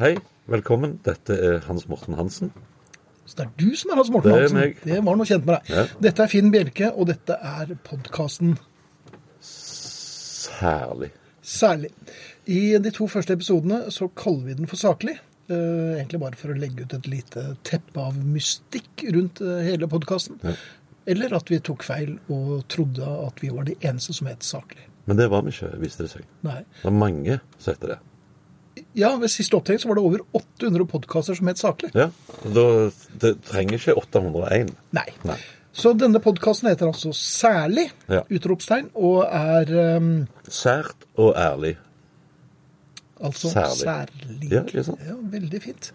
Hei, velkommen. Dette er Hans Morten Hansen. Så det er du som er Hans Morten Hansen? Det er meg. Det var noe kjent med deg. Ja. Dette er Finn Bjelke, og dette er podkasten Særlig. Særlig. I de to første episodene så kaller vi den for Saklig. Eh, egentlig bare for å legge ut et lite teppe av mystikk rundt eh, hele podkasten. Ja. Eller at vi tok feil og trodde at vi var de eneste som het Saklig. Men det var vi ikke, viste det seg. Nei. Det er mange som heter det. Ja, ved siste opptak så var det over 800 podkaster som het Saklig. Ja, da, Det trenger ikke 801. Nei. Nei. Så denne podkasten heter altså Særlig! Ja. Utropstegn. Og er um, Sært og ærlig. altså Særlig. særlig. Ja, ikke sant? Ja, veldig fint.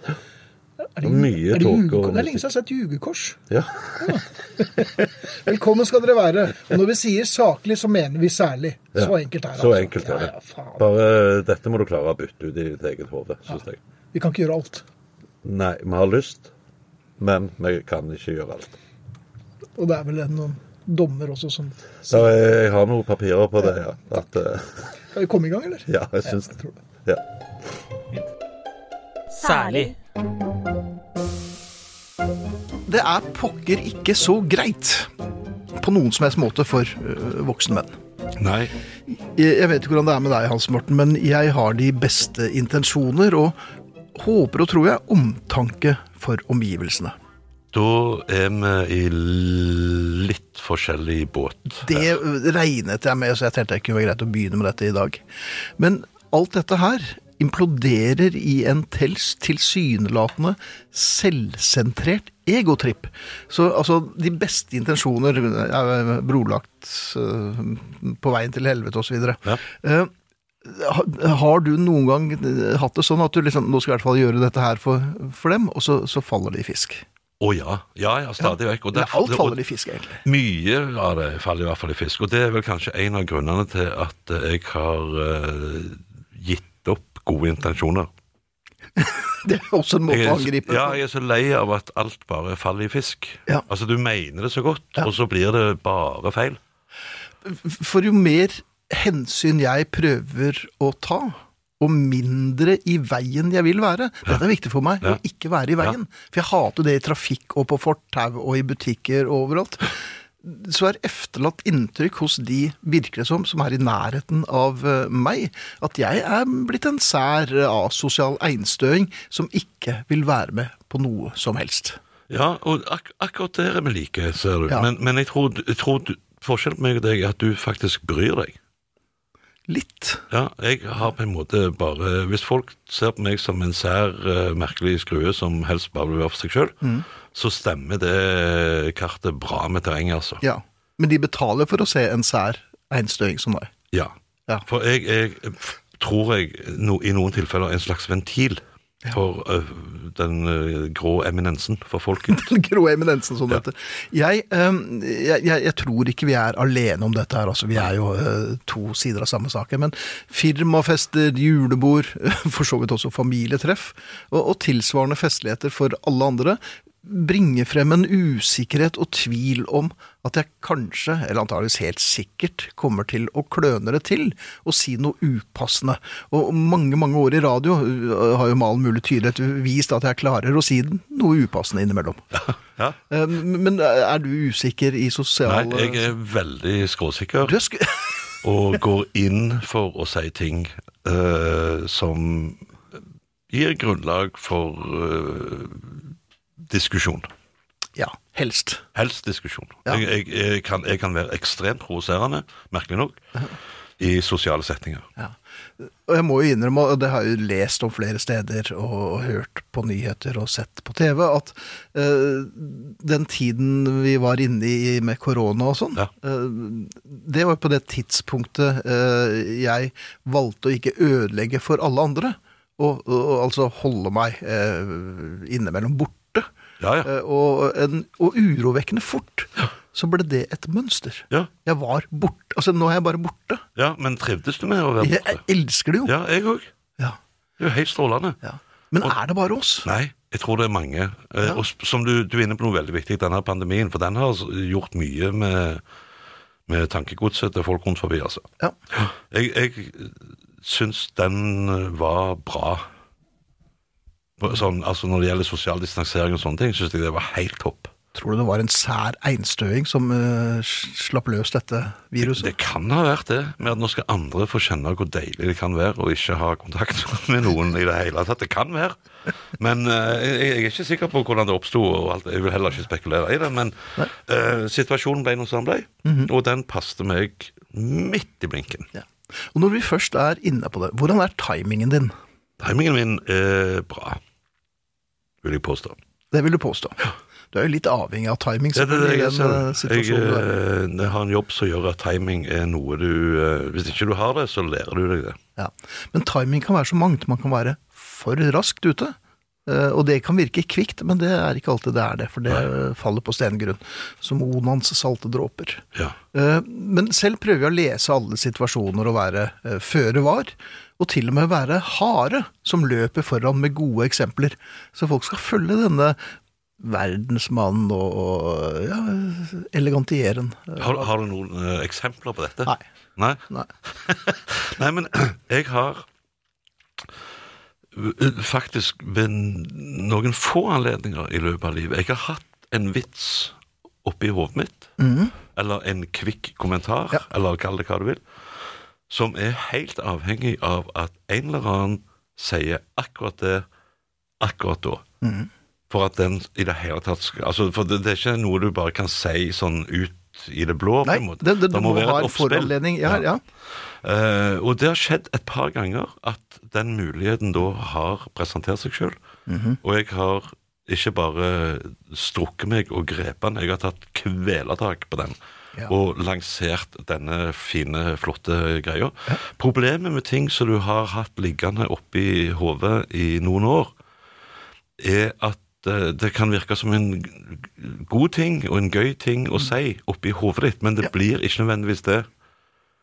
Er det, mye tåke og det er lenge siden jeg har sett jugekors. Ja. Velkommen skal dere være. Og når vi sier saklig, så mener vi særlig. Ja. Så enkelt er det. Så altså. enkelt er det. Ja, ja. Bare dette må du klare å bytte ut i ditt eget hode, syns jeg. Vi kan ikke gjøre alt. Nei, vi har lyst, men vi kan ikke gjøre alt. Og det er vel noen dommer også som Så jeg, jeg har noen papirer på det, ja. At, uh... Skal vi komme i gang, eller? ja, jeg syns det. Ja. Særlig. Det er pokker ikke så greit på noen som helst måte for øh, voksne menn. Nei. Jeg vet ikke hvordan det er med deg, Hans Morten, men jeg har de beste intensjoner og håper og tror jeg omtanke for omgivelsene. Da er vi i litt forskjellig båt. Det regnet jeg med, så jeg tenkte det kunne være greit å begynne med dette i dag. Men alt dette her imploderer i en tels tilsynelatende selvsentrert egotripp. Så altså, de beste intensjoner er brolagt eh, på veien til helvete osv. Ja. Uh, har du noen gang eh, hatt det sånn at du liksom, nå skal jeg i hvert fall gjøre dette her for, for dem, og så, så faller det i fisk? Å ja. Ja, ja, stadig vekk. Og det, alt faller i fisk, egentlig. Mye av det faller i hvert fall i fisk. Og det er vel kanskje en av grunnene til at jeg har eh, gode intensjoner. Det er også en måte å angripe angripe ja, jeg er så lei av at alt bare faller i fisk. Ja. Altså, du mener det så godt, Ja. og så blir det bare feil. For jo mer hensyn jeg prøver å ta, og mindre i veien jeg vil være. Dette er viktig for meg, å ikke være i veien. For jeg hater det i trafikk og på fortau og i butikker og overalt. Så er efterlatt inntrykk hos de, virker det som, som er i nærheten av eh, meg, at jeg er blitt en sær eh, asosial einstøing som ikke vil være med på noe som helst. Ja, og ak akkurat der er vi like, ser du. Ja. Men, men jeg tror, jeg tror forskjellen på meg og deg er at du faktisk bryr deg. Litt. Ja, jeg har på en måte bare Hvis folk ser på meg som en sær, eh, merkelig skrue som helst bare vil være for seg sjøl, Mm. så stemmer det kartet bra med terrenget, altså. Ja. Men de betaler for å se en sær einstøing som deg. Ja. Ja. For jeg, jeg tror jeg no, i noen tilfeller er en slags ventil for uh, den uh, grå eminensen for folket. Den grå eminensen, som det heter. Jeg, um, jeg, jeg, tror ikke vi er alene om dette her. Altså, vi er jo uh, to sider av samme sak. Men firmafester, julebord, for så vidt også familietreff, og, og tilsvarende festligheter for alle andre, bringer frem en usikkerhet og tvil om at jeg kanskje, eller antageligvis helt sikkert, kommer til å kløne det til og si noe upassende. Og mange, mange år i radio uh, har jo med all mulig tydelighet vist at jeg klarer å si noe upassende innimellom. Ja. ja. Men er du usikker i Nei, jeg er veldig skråsikker er sk og går inn for å si ting uh, som gir grunnlag for øh, diskusjon. Ja, helst. Helst diskusjon. Ja. Jeg, jeg, jeg, kan, jeg kan være ekstremt provoserende, merkelig nok. i sosiale settinger. Ja. Og jeg må jo innrømme, og det har jeg jo lest om flere steder og, og hørt på nyheter og sett på TV, at uh, den tiden vi var inne i med korona og sånn, Ja. uh, det var på det tidspunktet uh, jeg valgte å ikke ødelegge for alle andre, og, og, og altså holde meg eh, innimellom borte. Ja, ja. Eh, og, en, og urovekkende fort så ble det et mønster. Ja, Jeg var borte. Altså, nå er jeg bare borte. ja men trivdes du med å være borte? jeg elsker det jo. Ja, jeg òg. Ja. Det er jo helt strålende. Ja. Men er det bare oss? Nei, jeg tror det er mange. Eh, Og som du, du er inne på noe veldig viktig, denne pandemien, for den har gjort mye med, med tankegodset til folk rundt forbi, altså. Ja. Jeg, jeg syns den var bra. Sånn, altså Når det gjelder sosial distansering og sånne ting, syns jeg det var helt topp. Tror du det var en sær einstøing som uh, slapp løs dette viruset? Det kan ha vært det, med at nå skal andre få kjenne hvor deilig det kan være å ikke ha kontakt med noen i det hele tatt. Det kan være. Men uh, jeg, jeg er ikke sikker på hvordan det oppsto, jeg vil heller ikke spekulere i det. Men uh, situasjonen ble noe som den ble, Mhm. og den passet meg midt i blinken. Ja. Og når vi først er inne på det, hvordan er timingen din? Timingen min er bra, vil jeg påstå. Det vil du påstå. Du er jo litt avhengig av timing Det det, det jeg, eh, jeg, i. eh, jeg har en jobb som gjør at timing er noe du eh, Hvis ikke du har det, så lærer du deg det. Ja. Men timing kan være så mangt. Man kan være for raskt ute. Eh, Og det kan virke kvikt, men det er ikke alltid det er det, for det Nei. faller på stengrunn. Som Onans salte dråper. Ja. Eh, Men selv prøver jeg å lese alle situasjoner og være eh, føre var. Og til og med være harde, som løper foran med gode eksempler. Så folk skal følge denne verdensmannen og, ja, elegantieren. Har, har du noen eksempler på dette? Nei. Nei? Nei. Nei, men jeg har faktisk ved noen få anledninger i løpet av livet Jeg har hatt en vits oppi hodet mitt, eller en kvikk kommentar, Ja. eller kall det hva du vil, som er helt avhengig av at en eller annen sier akkurat det akkurat da. For at den i det hele tatt skal altså, For det, det er ikke noe du bare kan si sånn ut i det blå. på en måte. det, det, Det må, må, være et oppspill. Ja, ja. Uh, og det har skjedd et par ganger at den muligheten da har presentert seg sjøl. Mhm. Og jeg har ikke bare strukket meg og grepet den, jeg har tatt kvelertak på den. Ja. Og lansert denne fine, flotte greia. Problemet med ting som du har hatt liggende oppi hodet i noen år, er at eh, det kan virke som en god ting og en gøy ting Mm. å si oppi hodet ditt, men det blir ikke nødvendigvis det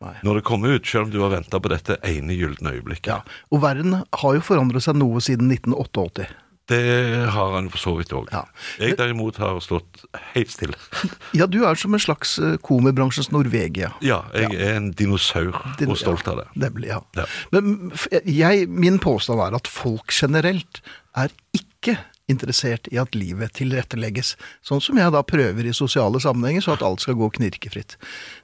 Nei. når det kommer ut, selv om du har venta på dette ene gylne øyeblikket. ja. Og verden har jo forandret seg noe siden 1988. Det har han for så vidt òg. Ja. Jeg derimot har stått helt stille. Ja, du er som en slags eh, komibransjens Norvegia. Ja, jeg er en dinosaur Din- og stolt ja, av det. Nemlig, ja. Ja. Men jeg, min påstand er at folk generelt er ikke interessert i at livet tilrettelegges, sånn som jeg da prøver i sosiale sammenhenger, så at alt skal gå knirkefritt.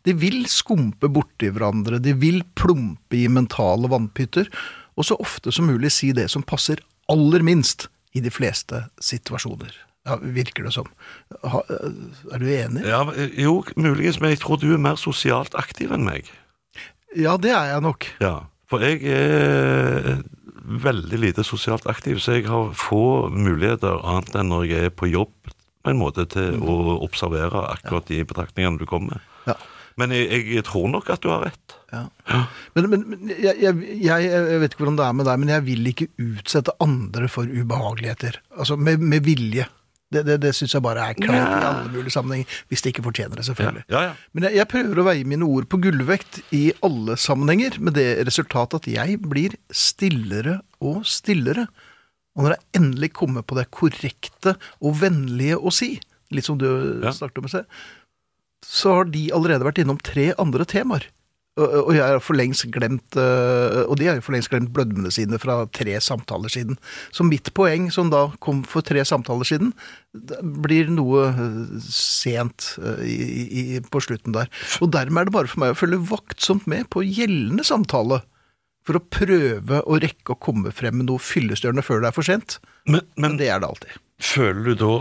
De vil skumpe borti hverandre, de vil plumpe i mentale vannpytter, og så ofte som mulig si det som passer aller minst i de fleste situasjoner. Ja, virker det som. Ha, er du enig? Ja, jo, muligens, men jeg tror du er mer sosialt aktiv enn meg. Ja, det er jeg nok. Ja, For jeg er veldig lite sosialt aktiv, så jeg har få muligheter annet enn når jeg er på jobb, på en måte, til å observere akkurat de betraktningene du kommer med. Ja. Men jeg, jeg tror nok at du har rett. Ja. Men, men, men jeg, jeg, jeg, jeg vet ikke hvordan det er med deg, men jeg vil ikke utsette andre for ubehageligheter. Altså med, med vilje. Det, det, det syns jeg bare er kleint i alle mulige sammenhenger. Hvis de ikke fortjener det, selvfølgelig. ja. ja. Men jeg, jeg prøver å veie mine ord på gullvekt i alle sammenhenger, med det resultatet at jeg blir stillere og stillere. Og når jeg endelig kommer på det korrekte og vennlige å si, litt som du Ja. snakket om i sted, så har de allerede vært innom tre andre temaer. Og jeg har for lengst glemt øh, Og de har jo for lengst glemt blødmene sine fra tre samtaler siden. Så mitt poeng, som da kom for tre samtaler siden, blir noe øh, sent øh, i, i, på slutten der. Og dermed er det bare for meg å følge vaktsomt med på gjeldende samtale. For å prøve å rekke å komme frem med noe fyllestgjørende før det er for sent. Men, Men men det er det alltid. føler du da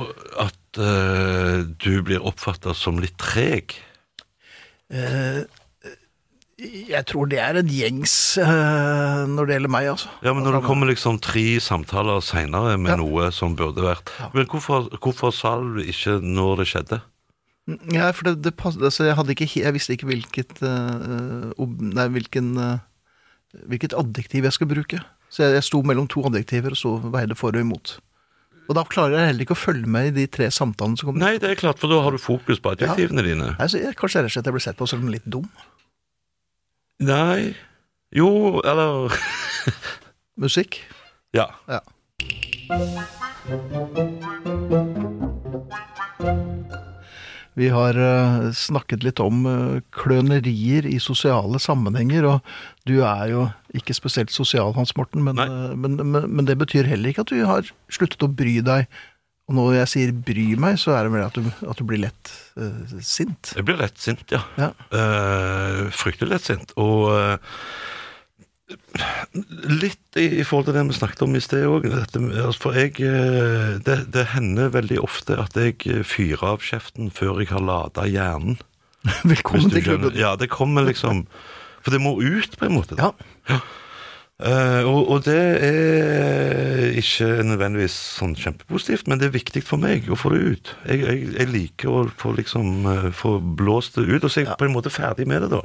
at uh, du blir oppfatta som litt treg? Eh, Jeg tror det er en gjengs uh, når det gjelder meg, altså. Ja, men når det kommer liksom tre samtaler seinere med Ja. noe som burde vært Men hvorfor, hvorfor sa du ikke når det skjedde? Ja, for det, det altså, jeg, ikke, jeg visste ikke hvilket, uh, ob, nei, hvilken, uh, hvilket adjektiv jeg skulle bruke. Så jeg, jeg sto mellom to adjektiver og så veide for og imot. Og da klarer jeg heller ikke å følge med i de tre samtalene som kommer. Nei, det er klart, for da har du fokus på adjektivene dine. Nei, så jeg, kanskje rett og slett jeg ble sett på som litt dum. Nei Jo, eller Musikk. Ja. Ja. Vi har eh, snakket litt om eh, klønerier i sosiale sammenhenger, og du er jo ikke spesielt sosial, Hans Morten, men, eh, men, men, men det betyr heller ikke at du har sluttet å bry deg. Og når jeg sier bry meg, så er det vel at du, at du blir lett uh, sint. Jeg blir lett sint, ja. Ja. Uh, fryktelig lett sint. Og uh, litt i, i forhold til det vi snakket om i sted òg. For jeg det, det hender veldig ofte at jeg fyrer av kjeften før jeg har lada hjernen. Velkommen til klubben. Ja, det kommer liksom For det må ut, på en måte. Ja. Eh, og, og det er ikke nødvendigvis sånn kjempepositivt, men det er viktig for meg å få det ut. Jeg, jeg, jeg liker å få liksom eh, få blåst det ut, og så er jeg på en måte ferdig med det, da.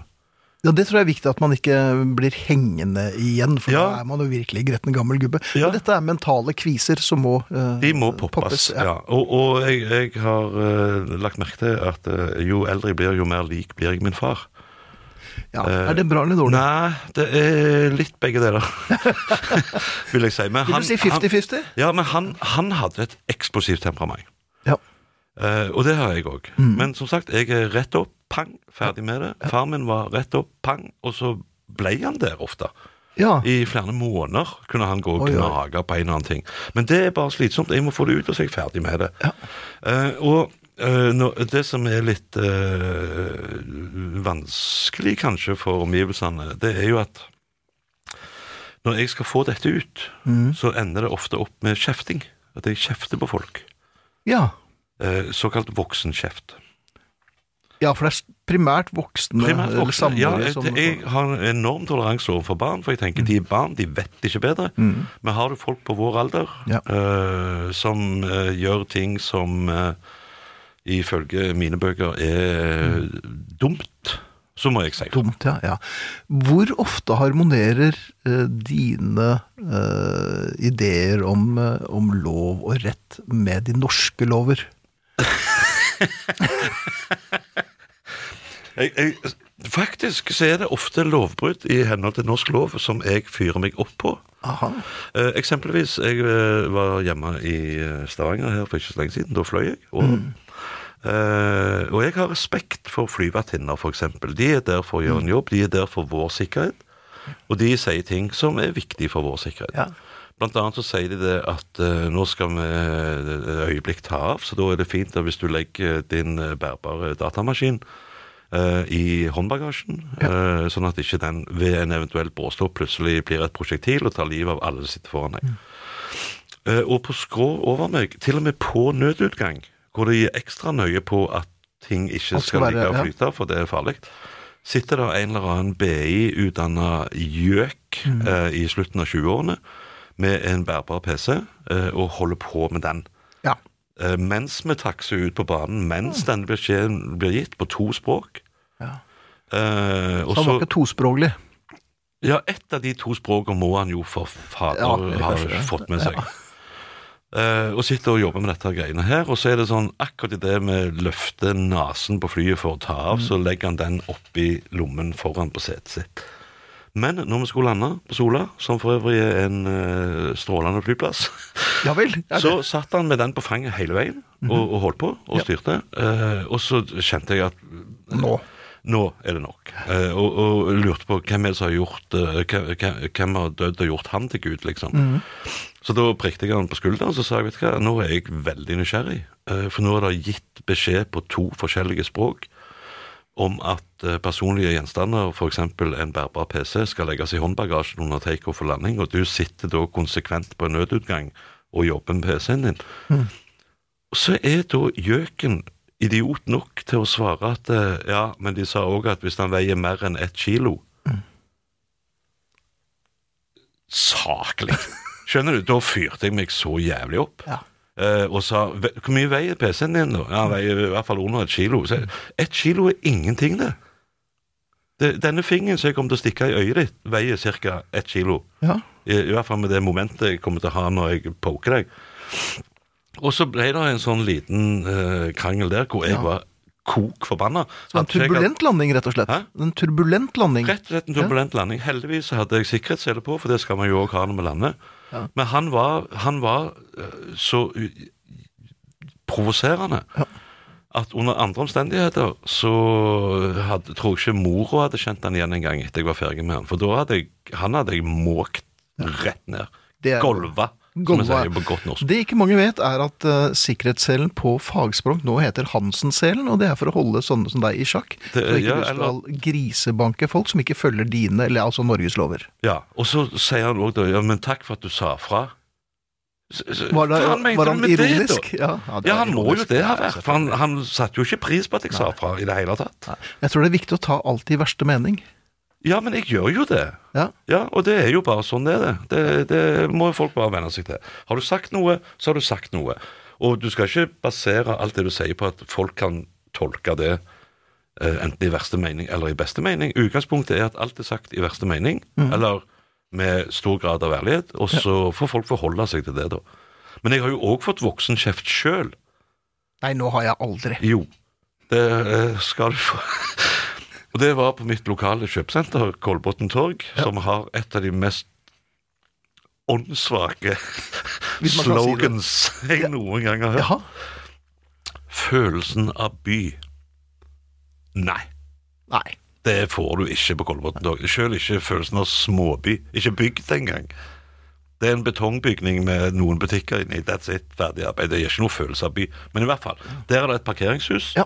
Ja, Det tror jeg er viktig at man ikke blir hengende igjen, for Ja. da er man jo virkelig gretten gammel gubbe. Ja. Men dette er mentale kviser som må uh, De må poppes. ja. Og, og jeg, jeg har uh, lagt merke til at uh, jo eldre jeg blir, jo mer lik blir jeg min far. Ja. Er det bra eller dårlig? Nei, det er litt begge deler, vil jeg si. Men Vil du si 50-50? Ja, men han, han hadde et eksplosivt temperament. Ja. Eh, og det har jeg òg. Mm. Men som sagt, jeg er rett opp, pang, ferdig med det. Far min var rett opp, pang, og så ble han der ofte. ja. I flere måneder kunne han gå og gnage på en eller annen ting. Men det er bare slitsomt. Jeg må få det ut, og så er jeg ferdig med det. Eh, og eh, no, det som er litt uh, vanskelig kanskje for omgivelsene, det er jo at når jeg skal få dette ut, Mm. så ender det ofte opp med kjefting. At jeg kjefter på folk. ja. Uh, såkalt voksenkjeft. Ja, for det er primært voksne Primært voksne. Ja, jeg, jeg har en enorm toleranse overfor barn, for jeg tenker de er barn, de vet ikke bedre. Men har du folk på vår alder Ja. som gjør ting som ifølge mine bøker er dumt, så må jeg si det. Dumt, ja. ja. Hvor ofte harmonerer eh, dine eh, ideer om, eh, om lov og rett med de norske lover? Jeg, jeg, faktisk så er det ofte lovbrudd i henhold til norsk lov som jeg fyrer meg opp på. Aha. Eh, eksempelvis, jeg eh, var hjemme i eh, Stavanger her for ikke så lenge siden. Da fløy jeg. Og, eh, og jeg har respekt for flyvertinner, f.eks. De er der for å gjøre en jobb. De er der for vår sikkerhet. Og de sier ting som er viktig for vår sikkerhet. Ja. Blant annet så sier de det at uh, nå skal vi et øyeblikk ta av, så da er det fint at hvis du legger din bærbare datamaskin eh, i håndbagasjen, eh, sånn at ikke den ved en eventuell bråstopp plutselig blir et prosjektil og tar livet av alle som sitter foran deg. Eh, og på skrå over meg, til og med på nødutgang, hvor de er ekstra nøye på at ting ikke skal ligge og ja. for det er farlig. Sitter det en eller annen BI-utdanna gjøk Mm. i slutten av 20-årene med en bærbar PC og holder på med den. Ja. Mens vi takser ut på banen, mens denne beskjeden blir gitt på to språk. Ja. Eh, og Så han var ikke tospråklig. ja, ett av de to språkene må han jo for fader Ja, ha det. fått med seg. Eh, og sitter og jobber med dette greiene her, og så er det sånn akkurat idet vi løfter nesen på flyet for å ta av, Mm. så legger han den oppi lommen foran på setet sitt. Men når vi skulle lande på Sola, som for øvrig er en uh, strålende flyplass, Ja vel. ja, så satt han med den på fanget hele veien og, og holdt på og Ja. styrte. Eh, og så kjente jeg at Nå. Nå er det nok. Eh, og, og lurte på hvem er det som har gjort eh, hvem, har dødd og gjort han til Gud, liksom. Så da prikket jeg han på skulderen og så sa jeg, vet du hva, nå er jeg veldig nysgjerrig. eh, for nå er det gitt beskjed på to forskjellige språk om at personlige gjenstander, f.eks. en bærbar PC, skal legges i håndbagasjen under takeoff og landing, og du sitter da konsekvent på en nødutgang og jobber med PC-en din. Og så er da gjøken idiot nok til å svare at eh, ja, men de sa òg at hvis han veier mer enn ett kilo Saklig! Skjønner du? Da fyrte jeg meg så jævlig opp. Ja. Eh, og sa Hvor mye veier PC-en din, da? Ja, han veier i hvert fall under et kilo. Så, ett kilo er ingenting, det. det. Denne fingeren som jeg kommer til å stikke i øyet ditt, veier ca. ett kilo. Ja. I, I hvert fall med det momentet jeg kommer til å ha når jeg poker deg. Og så ble det en sånn liten uh, krangel der hvor jeg Ja. var kok forbanna. Så en At jeg turbulent landing, rett og slett. Hæ? En turbulent landing. Rett og slett en turbulent landing. Heldigvis hadde jeg sikkerhetssele på, for det skal man jo òg ha når vi lander. Ja. Men han var, han var eh, så provoserende Ja. at under andre omstendigheter så hadde, tror jeg ikke mora hadde kjent han igjen en gang etter jeg var ferdig med han. For da hadde jeg, han hadde jeg måkt rett ned. Det er- Golva, Golva. Det ikke mange vet, er at uh, sikkerhetsselen på fagspråk nå heter Hansen-selen, og det er for å holde sånne som deg i sjakk. Det- så ikke ja, du skal grisebanke folk som ikke følger dine, eller altså Norges lover. Ja, Og så sier han òg da ja, men takk for at du sa fra. Var, det, han var han ironisk? det, ja, ironisk? ja, Ja, han han må jo det ha vært. For han, han satte jo ikke pris på at jeg sa fra i det hele tatt. Nei. Jeg tror det er viktig å ta alt i verste mening. Ja, men jeg gjør jo det. Ja. Ja, Og det er jo bare sånn det er. det. Det, det må folk bare venne seg til. Har du sagt noe, så har du sagt noe. Og du skal ikke basere alt det du sier på at folk kan tolke det eh, enten i verste mening eller i beste mening. Utgangspunktet er at alt er sagt i verste mening, eller med stor grad av ærlighet, og så får folk forholde seg til det, da. Men jeg har jo òg fått voksenkjeft sjøl. Nei, nå har jeg aldri. Jo, det eh, skal du få. Og det var på mitt lokale kjøpesenter, Kolbotn Torg, som har et av de mest åndssvake slogans si jeg noen gang har hørt. Jaha. Følelsen av by. Nei. Nei. Det får du ikke på Kolbotn Torg. Selv ikke følelsen av småby. Ikke bygd engang. Det er en betongbygning med noen butikker inni. That's it. Ferdig arbeid. Det gir ikke noe følelse av by. Men i hvert fall, der er det et parkeringshus. Ja.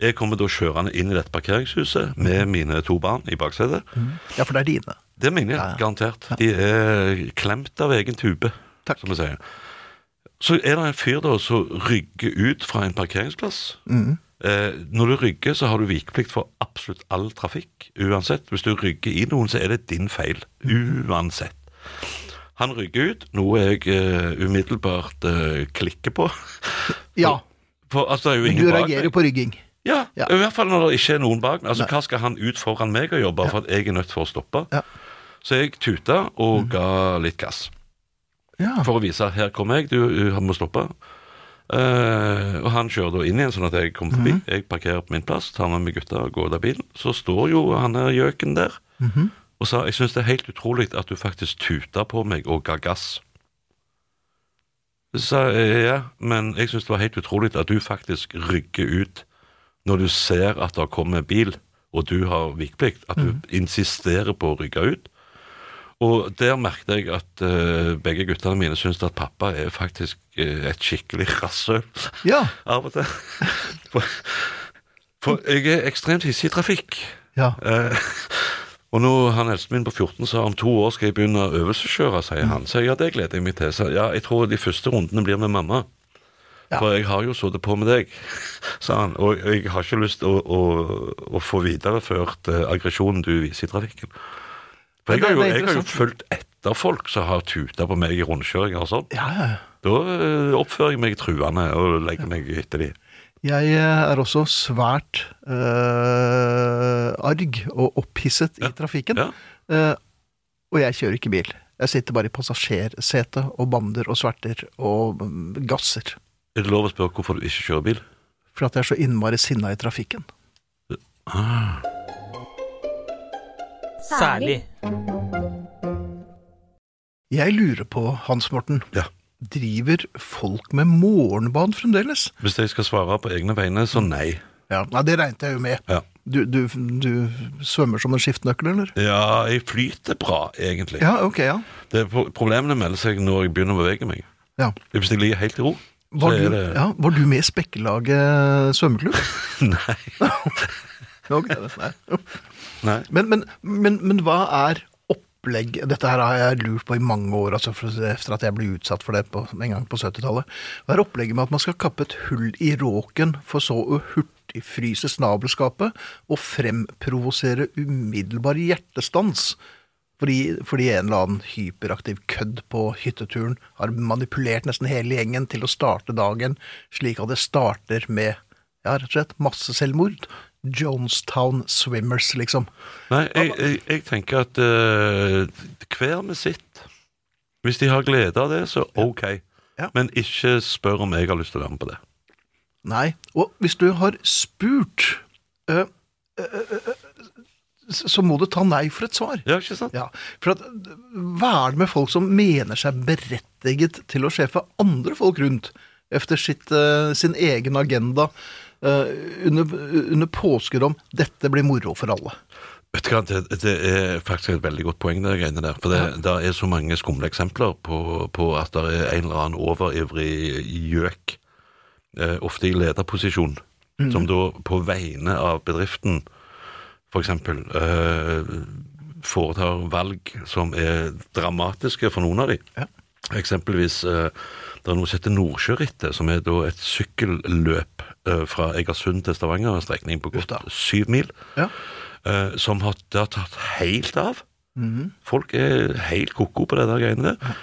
Jeg kommer da kjørende inn i dette parkeringshuset med mine to barn i baksetet. ja, for det er dine. Det er mine, Ja, ja. garantert. De er klemt av egen tube, Takk. som vi sier. Så er det en fyr da som rygger ut fra en parkeringsplass. Mm. Eh, når du rygger, så har du vikeplikt for absolutt all trafikk. Uansett. Hvis du rygger i noen, så er det din feil. Uansett. Han rygger ut, noe jeg uh, umiddelbart uh, klikker på. Ja, For altså, er jo du reagerer jo på rygging. Ja, Ja. i hvert fall når det ikke er noen bak meg. Altså, Nei. Hva skal han ut foran meg og jobbe ja. for at jeg er nødt for å stoppe? Ja. Så jeg tuta og ga litt gass, Ja. for å vise her kommer jeg, du, du må stoppe. Uh, og han kjører da inn igjen, sånn at jeg kommer forbi. Jeg parkerer på min plass, tar med meg gutta og går ut av bilen. Så står jo han her gjøken der og sa jeg syns det er helt utrolig at du faktisk tuta på meg og ga gass. Så sa jeg ja, men jeg syns det var helt utrolig at du faktisk rygger ut når du ser at det kommer bil, og du har vikeplikt. At du insisterer på å rygge ut. Og der merket jeg at uh, begge guttene mine syns at pappa er faktisk uh, et skikkelig rasshøl Ja. av og til. For, for jeg er ekstremt hissig i trafikk. ja. Eh, og nå han eldste min på 14 sa om to år skal jeg begynne å øvelseskjøre, sier han. Så ja, det gleder jeg meg til. Så ja, jeg tror de første rundene blir med mamma. Ja. For jeg har jo sittet på med deg, sa han. Og jeg har ikke lyst til å, å, å få videreført eh, aggresjonen du viser i trafikken. For jeg det- har jo, jeg har jo fulgt etter folk som har tuta på meg i rundkjøringer og sånn. Ja, ja. Da eh, oppfører jeg meg truende og legger meg etter de. Jeg eh, er også svært eh, arg og opphisset Ja. i trafikken. Ja. Uh, og jeg kjører ikke bil. Jeg sitter bare i passasjersetet og bander og sverter og mm, gasser. Er det lov å spørre hvorfor du ikke kjører bil? For at jeg er så innmari sinna i trafikken. Særlig. Jeg lurer på, Hans Morten, Ja. driver folk med morgenbad fremdeles? Hvis jeg skal svare på egne vegne, så nei. Ja, Nei, det regnet jeg jo med. Ja. Du, du, du svømmer som en skiftenøkkel, eller? Ja, jeg flyter bra, egentlig. Ja, ok, ja. Det, pro- problemene melder seg når jeg begynner å bevege meg. ja. Hvis jeg ligger helt i ro, Var, du, det ja, var du med i Spekkelaget svømmeklubb? Nei. okay, nei. nei. Men, men, men, men hva er opplegg Dette her har jeg lurt på i mange år, altså for, efter at jeg ble utsatt for det på, en gang på 70-tallet. Hva er opplegget med at man skal kappe et hull i råken, for så å hurtigfryse snabelskapet og fremprovosere umiddelbar hjertestans? Fordi, fordi en eller annen hyperaktiv kødd på hytteturen har manipulert nesten hele gjengen til å starte dagen slik at det starter med ja, rett og slett masseselvmord. Jonestown Swimmers, liksom. Nei, jeg, jeg, jeg tenker at uh, hver med sitt. Hvis de har glede av det, så ok. Ja. Men ikke spør om jeg har lyst til å være med på det. Nei. Og hvis du har spurt, øh, øh, øh, så må du ta nei for et svar. Ja, ikke sant? Ja, for at, Hva er det med folk som mener seg berettiget til å sjefe andre folk rundt efter sitt, sin egen agenda eh, under, under påskudd om 'dette blir moro for alle'? Vet du hva, det, det er faktisk et veldig godt poeng, det greiene der. For det, det er så mange skumle eksempler på, på at det er en eller annen overivrig gjøk, ofte i lederposisjon, som da på vegne av bedriften eksempel eh, foretar valg som er dramatiske for noen av dem. Ja. Eksempelvis eh, det er noe som heter Nordsjørittet, som er da et sykkelløp eh, fra Egersund til Stavanger, en strekning på godt syv mil, Ja. eh, som har, har tatt helt av. Mhm. Folk er helt ko-ko på det der greiene der. Eh,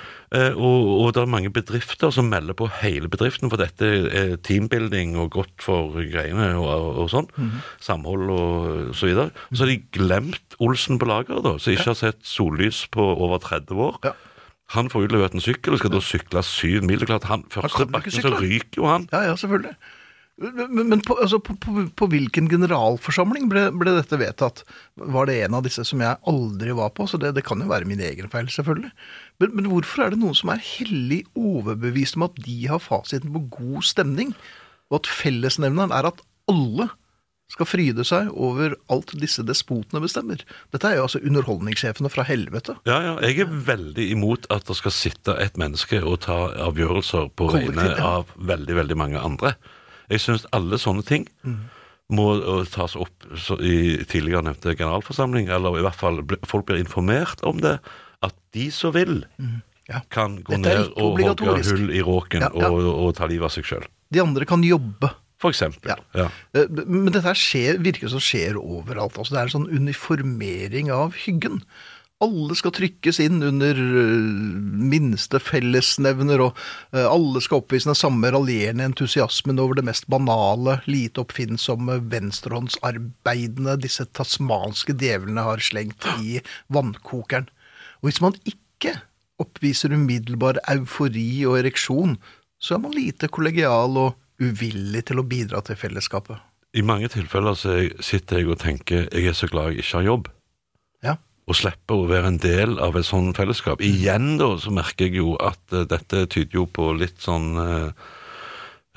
og, og det er mange bedrifter som melder på hele bedriften, for dette er teambuilding og godt for greiene og, og, sånn. sånn. -hmm. Samhold og så videre. Så har de glemt Olsen på lageret, da, som ikke har sett sollys på over 30 år. Ja. Han får utlevert en sykkel og skal da sykle syv mil. Det er klart, han, Første bakken så ryker jo han. Ja, ja, selvfølgelig. Men, men på, altså, på, på, på hvilken generalforsamling ble, ble dette vedtatt? Var det en av disse som jeg aldri var på? Så det, det kan jo være min egen feil, selvfølgelig. Men, men hvorfor er det noen som er hellig overbevist om at de har fasiten på god stemning, og at fellesnevneren er at alle skal fryde seg over alt disse despotene bestemmer? Dette er jo altså underholdningssjefene fra helvete. Ja, ja, Jeg er veldig imot at det skal sitte et menneske og ta avgjørelser på vegne av veldig, veldig mange andre. Jeg syns alle sånne ting Mm. må uh, tas opp i tidligere nevnte generalforsamling, eller i hvert fall folk blir informert om det. At de som vil, Ja. kan gå ned og hogge hull i råken Ja, ja. Og, og ta livet av seg sjøl. De andre kan jobbe. For eksempel. Ja. Ja. Eh, Men dette skjer, virker som skjer overalt. Altså, det er en sånn uniformering av hyggen. Alle skal trykkes inn under eh, minste fellesnevner, og eh, alle skal oppvise den samme raljerende entusiasmen over det mest banale, lite oppfinnsomme venstrehåndsarbeidene disse tasmanske djevlene har slengt i vannkokeren. Og hvis man ikke oppviser umiddelbar eufori og ereksjon, så er man lite kollegial og uvillig til å bidra til fellesskapet. I mange tilfeller sitter jeg og tenker jeg er så glad jeg ikke har jobb. Og slipper å være en del av et sånt fellesskap. Igjen da, så merker jeg jo at eh, dette tyder jo på litt sånn eh,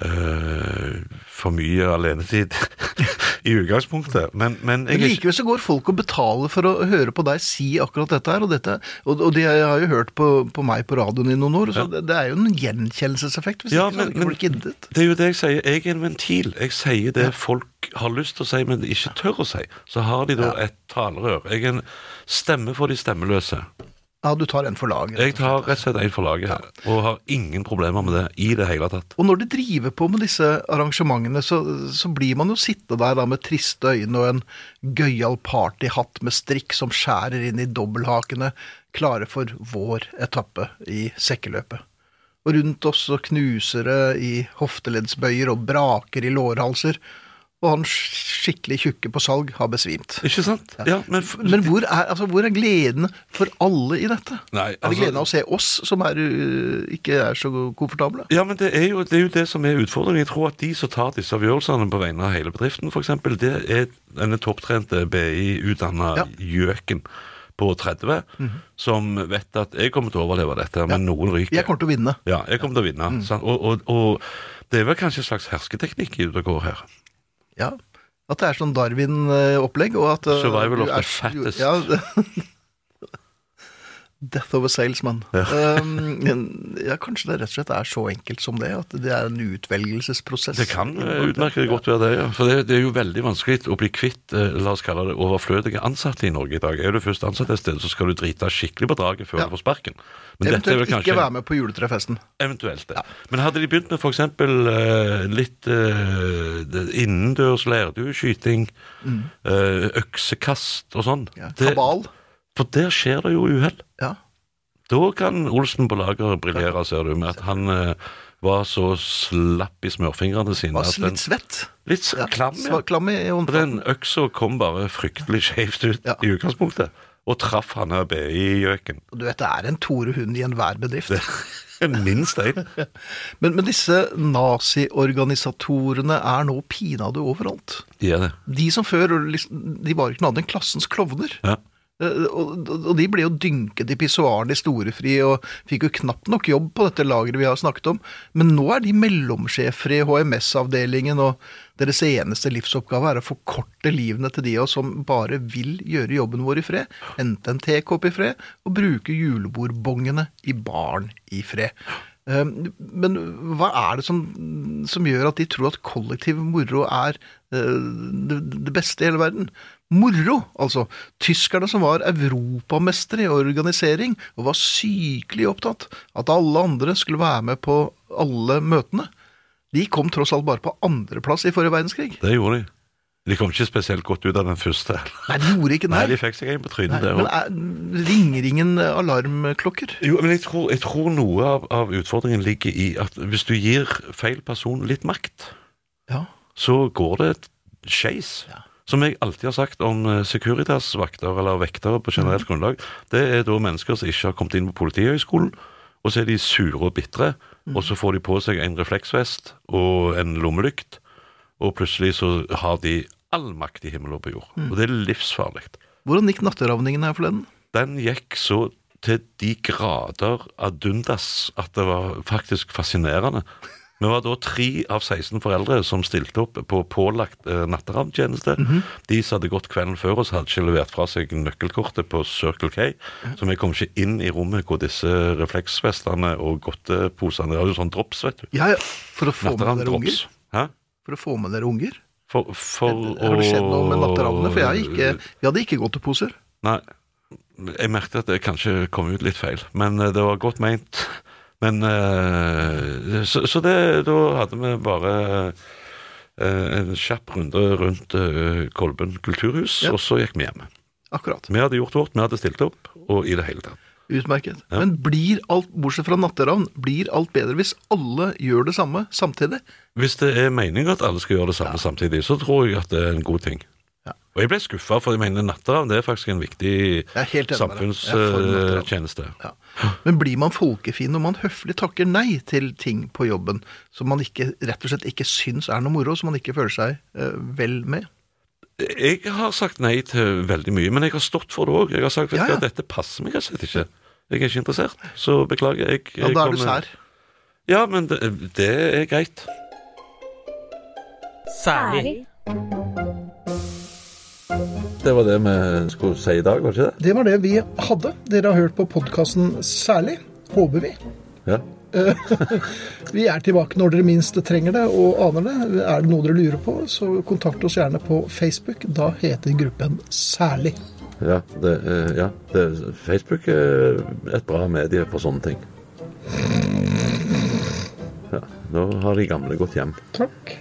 eh, for mye alenetid i utgangspunktet. Men, men Men likevel så går folk og betaler for å høre på deg si akkurat dette her, og dette, og, og de har jo hørt på, på meg på radioen i noen år, så det, det er jo en gjenkjennelseseffekt, hvis Ja, ikke så hadde ikke men- blitt giddet. Det er jo det jeg sier. Jeg er en ventil. Jeg sier det folk har lyst til å si, men ikke tør å si. Så har de da et talerør. Jeg er en stemme for de stemmeløse. Ja, du tar en for laget. Jeg tar rett og slett en for laget her, og har ingen problemer med det i det hele tatt. Og når de driver på med disse arrangementene, så, så blir man jo sittende der da med triste øyne og en gøyal partyhatt med strikk som skjærer inn i dobbelthakene, klare for vår etappe i sekkeløpet. Og rundt oss så knuser det i hofteleddsbøyer og braker i lårhalser, og han skikkelig tjukke på salg har besvimt. Ikke sant? Ja, men, Men hvor er, altså, hvor er gleden for alle i dette? Nei, er det altså- gleden av å se oss som er, uh, ikke er så komfortable? Ja, men det er, jo, det er jo det som er utfordringen. Jeg tror at de som tar disse avgjørelsene på vegne av hele bedriften, f.eks., det er denne topptrente BI-utdanna Ja. Gjøken på 30 som vet at jeg kommer til å overleve dette, men noen ryker. Jeg kommer til å vinne. Ja, jeg kommer til å vinne. Mm. Og, og, og det er vel kanskje en slags hersketeknikk i det går her. Ja, at det er sånn Darwin-opplegg, og at uh, Survival of the fattest. Ja, Death of a salesman. Um, ja, kanskje det rett og slett er så enkelt som det, at det er en utvelgelsesprosess. Det kan eh, utmerket godt være det, ja. For det, det er jo veldig vanskelig å bli kvitt eh, la oss kalle det, overflødige ansatte i Norge i dag. Er du først ansatt et sted, så skal du drite skikkelig på draget før Ja. du får sparken. Men Eventuelt kanskje ikke være med på juletrefesten. Eventuelt det. Men hadde de begynt med f.eks. Uh, litt uh, innendørs leirdueskyting, mm. uh, øksekast og sånn Ja, det- kabal. For der skjer det jo uhell. Ja. Da kan Olsen på lager briljere, ser du, med at han eh, var så slapp i smørfingrene sine. Var den- litt svett. litt Ja, klam, ja. Klam i For den øksa kom bare fryktelig skjevt ut Ja. i utgangspunktet, og traff han her BI-gjøken. Du vet, det er en Tore Hund i enhver bedrift. Minst én. Men, men disse naziorganisatorene er nå pinadø overalt. De er det. De som før liksom, de var ikke noe annet enn klassens klovner. Ja. Eh, Og, de ble jo dynket i pissoaren i storefri og fikk jo knapt nok jobb på dette lageret vi har snakket om. Men nå er de mellomsjefer i HMS-avdelingen, og deres eneste livsoppgave er å forkorte livene til de av oss som bare vil gjøre jobben vår i fred, hente en tekopp i fred og bruke julebordbongene i baren i fred. Eh, Men hva er det som, som gjør at de tror at kollektiv moro er eh, det beste i hele verden? Moro, altså. Tyskerne som var europamestere i organisering, og var sykelig opptatt at alle andre skulle være med på alle møtene, de kom tross alt bare på andreplass i forrige verdenskrig. Det gjorde de. De kom ikke spesielt godt ut av den første. Nei, de gjorde ikke Nei, det. de fikk seg en på trynet Nei, men òg. er, ringer ingen alarmklokker? Jo, men jeg tror, jeg tror noe av, av utfordringen ligger i at hvis du gir feil person litt makt, Ja. så går det skeis. Som jeg alltid har sagt om eh, Securitas-vakter, eller vektere på generelt grunnlag, det er da mennesker som ikke har kommet inn på Politihøgskolen, og så er de sure og bitre, og så får de på seg en refleksvest og en lommelykt, og plutselig så har de all makt i himmel og på jord. Og det er livsfarlig. Hvordan gikk natteravningen her forleden? Den gikk så til de grader ad undas at det var faktisk fascinerende. Vi var da tre av 16 foreldre som stilte opp på pålagt eh, natteravntjeneste. De som hadde gått kvelden før oss, hadde ikke levert fra seg nøkkelkortet på Circle K. Så vi kom ikke inn i rommet hvor disse refleksvestene og godteposene Det var jo sånn drops, vet du. Ja, ja. For å få med dere unger? Hæ? For å få med dere unger? For, for Har det skjedd noe med natteravnene? For ikke, vi hadde ikke godteposer. Nei, jeg merket at det kanskje kom ut litt feil, men eh, det var godt meint. Men eh, Så, så det, da hadde vi bare eh, en kjapp runde rundt eh, Kolben kulturhus, Ja. og så gikk vi hjem. Akkurat. Vi hadde gjort vårt, vi hadde stilt opp, og i det hele tatt. Utmerket. Ja. Men blir alt, bortsett fra natteravn, blir alt bedre hvis alle gjør det samme samtidig? Hvis det er meninga at alle skal gjøre det samme samtidig, så tror jeg at det er en god ting. Og jeg ble skuffa, for jeg mener Natteravn det er faktisk en viktig Jeg. Jeg samfunnstjeneste. Ja. Men blir man folkefin når man høflig takker nei til ting på jobben som man ikke, rett og slett ikke syns er noe moro, som man ikke føler seg uh, vel med? Jeg har sagt nei til veldig mye, men jeg har stått for det òg. Jeg har sagt at Ja, ja. dette passer meg rett og slett ikke. Jeg er ikke interessert, så beklager. Jeg, Ja, da er du sær. Ja, men det, det er greit. Særlig. Det var det vi skulle si i dag, var det ikke det? Det var det vi hadde. Dere har hørt på podkasten Særlig, håper vi. Ja. Vi er tilbake når dere minst trenger det og aner det. Er det noe dere lurer på, så kontakt oss gjerne på Facebook. Da heter gruppen Særlig. Ja, det, eh, ja det, Facebook er et bra medie for sånne ting. Ja, Nå har de gamle gått hjem. Takk.